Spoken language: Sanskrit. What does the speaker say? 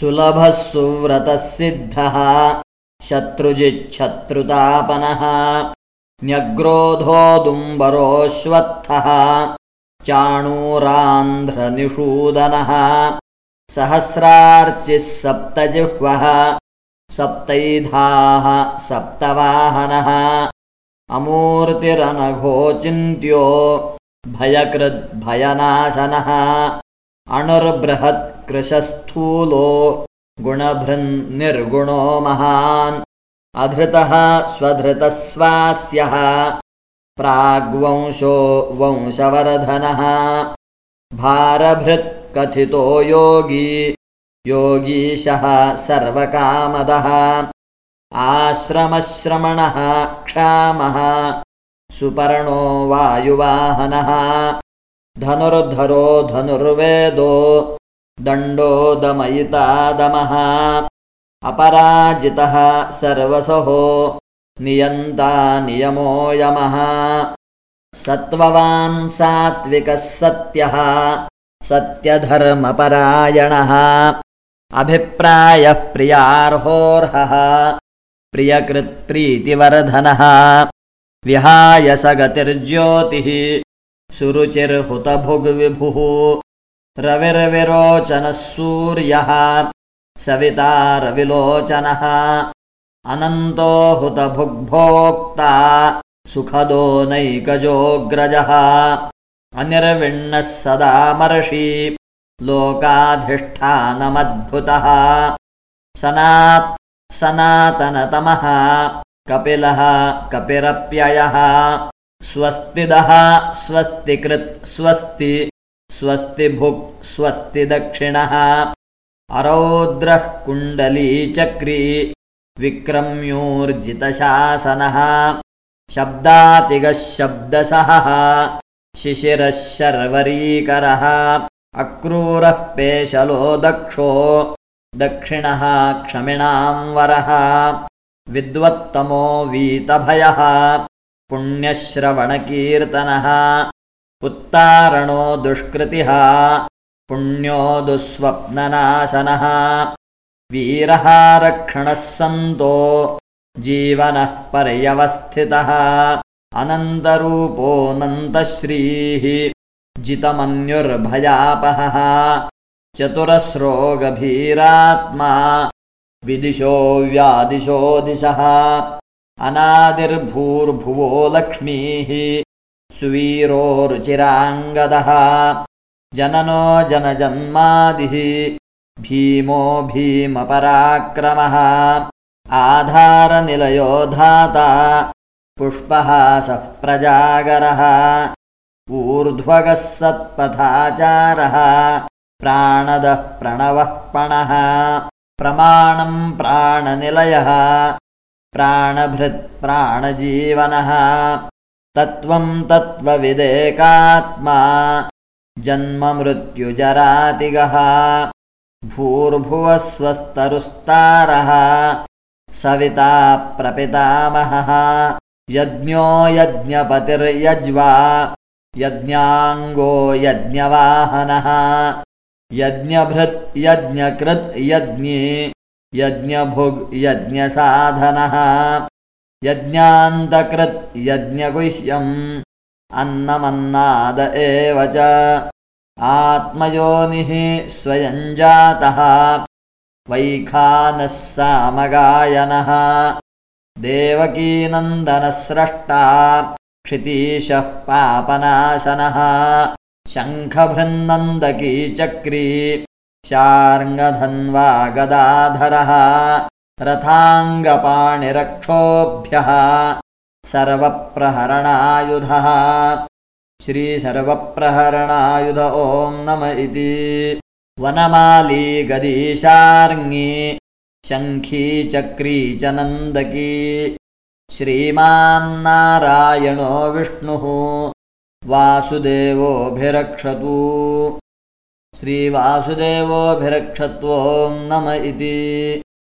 सुलभः सुव्रतः सिद्धः। शत्रुजिच्छत्रुतापनः। न्यग्रोधोदुम्बरोऽश्वत्थः चाणूरान्ध्रनिषूदनः। सहस्रार्चिः सप्तजिह्वः। सप्तैधाः सप्तवाहनः। अमूर्तिरनघोचिन्त्यो भयकृद्भयनाशनः अणुर्बृहत्कृशस्थूलो गुणभृन्निर्गुणो महान्। अधृतः स्वधृतस्वास्यः। प्राग्वंशो वंशवर्धनः। भारभृत्कथितो योगी। योगीशः सर्वकामदः। आश्रमश्रमणः क्षामः। सुपर्णो वायुवाहनः धनुर्धरो धनुर्वेदो दण्डो दमयितादमः अपराजितः सर्वसहो सत्त्ववान् सात्विकः सत्यः सत्यधर्मपरायणः अभिप्रायः प्रियार्होर्हः प्रियकृत्प्रीतिवर्धनः विहाय स गतिर्ज्योतिः सुरुचिर्हुतभुग्विभुः रविर्विरोचनः सूर्यः सविता रविलोचनः। अनन्तो हुतभुग्भोक्ता सुखदो नैकजोऽग्रजः अनिर्विण्णः सदामर्षि लोकाधिष्ठानमद्भुतः। सनात् सनातनतमः कपिलः कपिरप्ययः स्वस्तिदः स्वस्तिकृत् स्वस्ति स्वस्तिभुक् स्वस्ति दक्षिणः अरौद्रः कुण्डलीचक्री विक्रम्योर्जितशासनः। शब्दातिगः शब्दसहः शिशिरः शर्वरीकरः। अक्रूरः पेशलो दक्षो दक्षिणः क्षमिणां वरः। विद्वत्तमो वीतभयः पुण्यश्रवणकीर्तनः। उत्तारणो दुष्कृतिः। पुण्यो दुःस्वप्ननाशनः। वीरः रक्षणः सन्तो जीवनः पर्यवस्थितः। अनन्तरूपोऽनन्तश्रीः जितमन्युर्भयापहः। चतुरस्रोगभीरात्मा। विदिशो व्यादिशो दिशः अनादिर्भूर्भुवो लक्ष्मीः सुवीरो रुचिराङ्गदः जननो जनजन्मादिः। भीमो भीमपराक्रमः। आधारनिलयो धाता। पुष्पहासः प्रजागरः ऊर्ध्वगः सत्पथाचारः। प्राणदः प्रणवः पणः। प्रमाणम् प्राणनिलयः प्राणभृत्प्राणजीवनः तत्त्वम् तत्त्वविदेकात्मा। जन्ममृत्युजरातिगः। भूर्भुवस्वस्तरुस्तारः। सविता प्रपितामहः। यज्ञो यज्ञपतिर्यज्वा। यज्ञाङ्गो यज्ञवाहनः। यज्ञभृत् यज्ञकृत् यज्ञे यज्ञभुग् यज्ञसाधनः। यज्ञान्तकृत् यज्ञगुह्यम्। अन्नमन्नाद एव च। आत्मयोनिः स्वयञ्जातः वैखानः सामगायनः। देवकीनन्दनस्रष्टा। क्षितीशः पापनाशनः। शङ्खभृन्नन्दकीचक्री शार्ङ्गधन्वा गदाधरः रथाङ्गपाणिरक्षोभ्यः सर्वप्रहरणायुधः। श्रीसर्वप्रहरणायुध ॐ नम इति। वनमाली गदीशार्ङी शङ्खी चक्री च नन्दकी श्रीमान्नारायणो विष्णुः वासुदेवोऽभिरक्षतु श्रीवासुदेवोऽभिरक्षत्वों नम इति